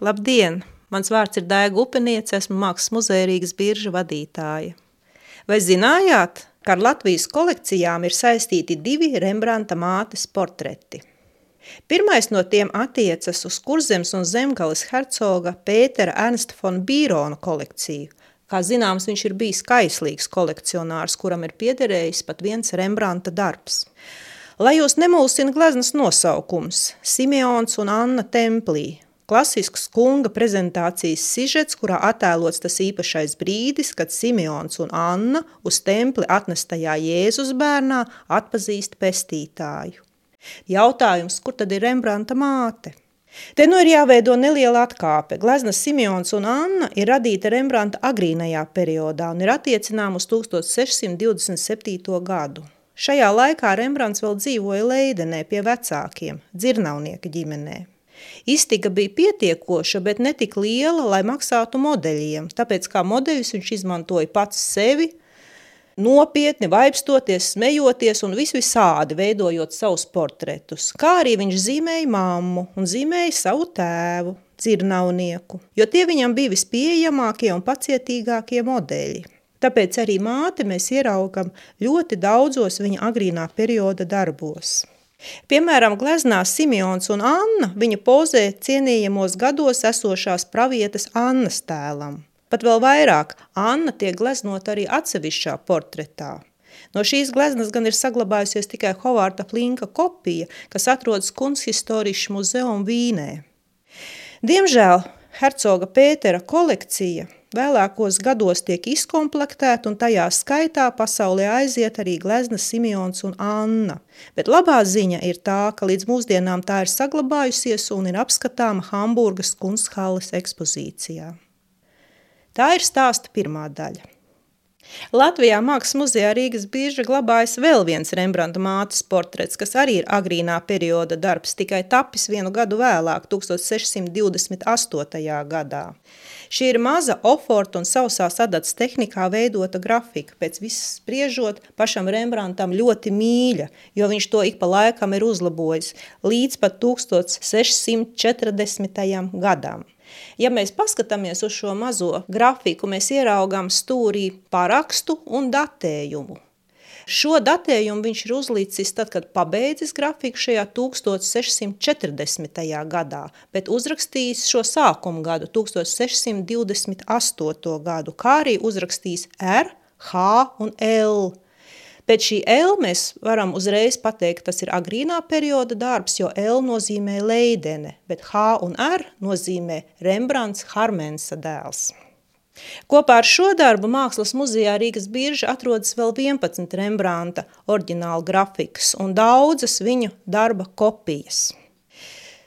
Labdien! Mans vārds ir Daiga Upeniece, esmu Mākslas muzeja Rīgas birža vadītāja. Vai zinājāt, ka ar Latvijas kolekcijām ir saistīti divi Rembrandta mātes portreti? Pirmais no tiem attiecas uz Kurzemes un Zemgales hercoga Pētera Ernsta von Bīrona kolekciju. Kā zināms, viņš ir bijis kaislīgs kolekcionārs, kuram ir piederējis pat viens Rembrandta darbs. Lai jūs nemulsina gleznas nosaukums – Simeons un Anna templī – Klasisks kunga prezentācijas sižets, kurā attēlots tas īpašais brīdis, kad Simeons un Anna uz templi atnestajā Jēzus bērnā atpazīst pestītāju. Jautājums, kur tad ir Rembrandta māte? Te nu ir jāveido neliela atkāpe. Gleznas Simeons un Anna ir radīta Rembrandta agrīnajā periodā un ir attiecinām uz 1627. gadu. Šajā laikā Rembrandts vēl dzīvoja Leidenē pie vecākiem, dzirnavnieka ģimenē. Iztika bija pietiekoša, bet ne tik liela, lai maksātu modeļiem, tāpēc kā modeļus viņš izmantoja pats sevi, nopietni, vaipstoties, smejoties un vis visādi veidojot savus portretus. Kā arī viņš zīmēja mammu un zīmēja savu tēvu, dzirnavnieku, jo tie viņam bija vispieejamākie un pacietīgākie modeļi. Tāpēc arī māti mēs ieraugam ļoti daudzos viņa agrīnā perioda darbos. Piemēram, gleznā Simeons un Anna viņa pozē cienījamos gados esošās pravietas Annas tēlam. Pat vēl vairāk, Anna tiek gleznot arī atsevišķā portretā. No šīs gleznas gan ir saglabājusies tikai Hovārda Plinka kopija, kas atrodas Kunsthistoriskā muzeum Vīnē. Diemžēl hercoga Pētera kolekcija – Vēlākos gados tiek izkomplektēta un tajā skaitā pasaulē aiziet arī glezna Simeons un Anna. Bet labā ziņa ir tā, ka līdz mūsdienām tā ir saglabājusies un ir apskatāma Hamburgas kunsthalles ekspozīcijā. Tā ir stāsta pirmā daļa. Latvijā Mākslas muzejā Rīgas bieža glabājas vēl viens Rembrandta mātes portrets, kas arī ir agrīnā perioda darbs, tikai tapis vienu gadu vēlāk, 1628. gadā. Šī ir maza oforta un sausā sadats tehnikā veidota grafika, pēc viss spriežot pašam Rembrandtam ļoti mīļa, jo viņš to ik pa laikam ir uzlabojis, līdz pat 1640. gadam. Ja mēs paskatāmies uz šo mazo grafiku, mēs ieraugām stūrī parakstu un datējumu. Šo datējumu viņš ir uzlicis tad, kad pabeidzis grafiku šajā 1640. gadā, bet uzrakstījis šo sākumu gadu, 1628. gadu, kā arī uzrakstījis R, H un L. Pēc šī L mēs varam uzreiz pateikt, tas ir agrīnā perioda darbs, jo L nozīmē Leidene, bet H un R nozīmē Rembrandts Harmensa dēls. Kopā ar šo darbu Mākslas muzejā Rīgas birža atrodas vēl 11 Rembrandta oriģināla grafikas un daudzas viņu darba kopijas.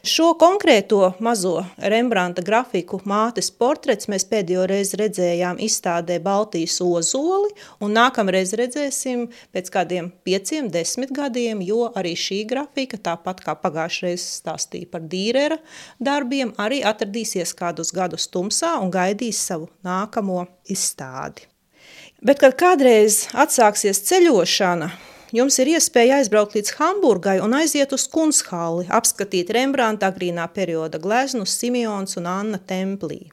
Šo konkrēto mazo Rembrandta grafiku mātes portrets mēs pēdējo reizi redzējām izstādē Baltijas ozoli, un nākamreiz redzēsim pēc kādiem pieciem, desmit gadiem, jo arī šī grafika, tāpat kā pagājušreiz stāstīja par dīrera darbiem, arī atradīsies kādus gadus tumsā un gaidīs savu nākamo izstādi. Bet, kad kādreiz atsāksies ceļošana, jums ir iespēja aizbraukt līdz Hamburgai un aiziet uz Kunsthalli, apskatīt Rembrandta agrīnā perioda gleznus Simeons un Anna templī.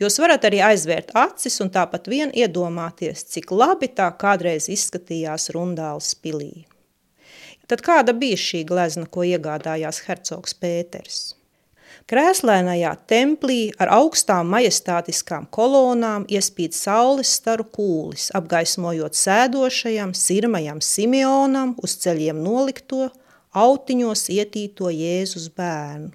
Jūs varat arī aizvērt acis un tāpat vien iedomāties, cik labi tā kādreiz izskatījās Rundāls pilī. Tad kāda bija šī glezna, ko iegādājās hercogs Pēters? Krēslainajā templī ar augstām majestātiskām kolonām iespīd saules staru kūlis, apgaismojot sēdošajam, sirmajam Simeonam uz ceļiem nolikto, autiņos ietīto Jēzus bērnu.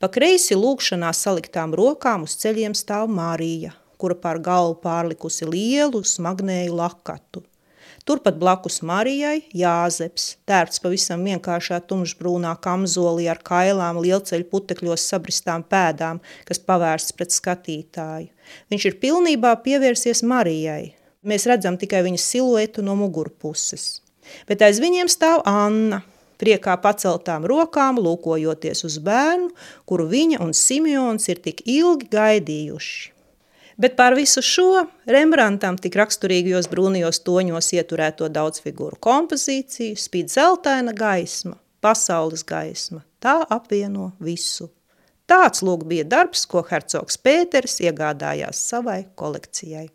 Pa kreisi lūkšanā saliktām rokām uz ceļiem stāv Marija, kura pār galvu pārlikusi lielu smagnēju lakatu. Turpat blakus Marijai Jāzeps, tērps pavisam vienkāršā tumšbrūnā kamzolī ar kailām lielceļu putekļos sabristām pēdām, kas pavērsts pret skatītāju. Viņš ir pilnībā pievērsies Marijai. Mēs redzam tikai viņas siluetu no mugurpuses. Bet aiz viņiem stāv Anna, priekā paceltām rokām, lūkojoties uz bērnu, kuru viņa un Simeons ir tik ilgi gaidījuši. Bet pār visu šo Rembrandtam tik raksturīgajos brūnajos toņos ieturēto daudzfigūru kompozīciju spīd zeltaina gaisma, pasaules gaisma. Tā apvieno visu. Tāds lūk bija darbs, ko hercogs Pēters iegādājās savai kolekcijai.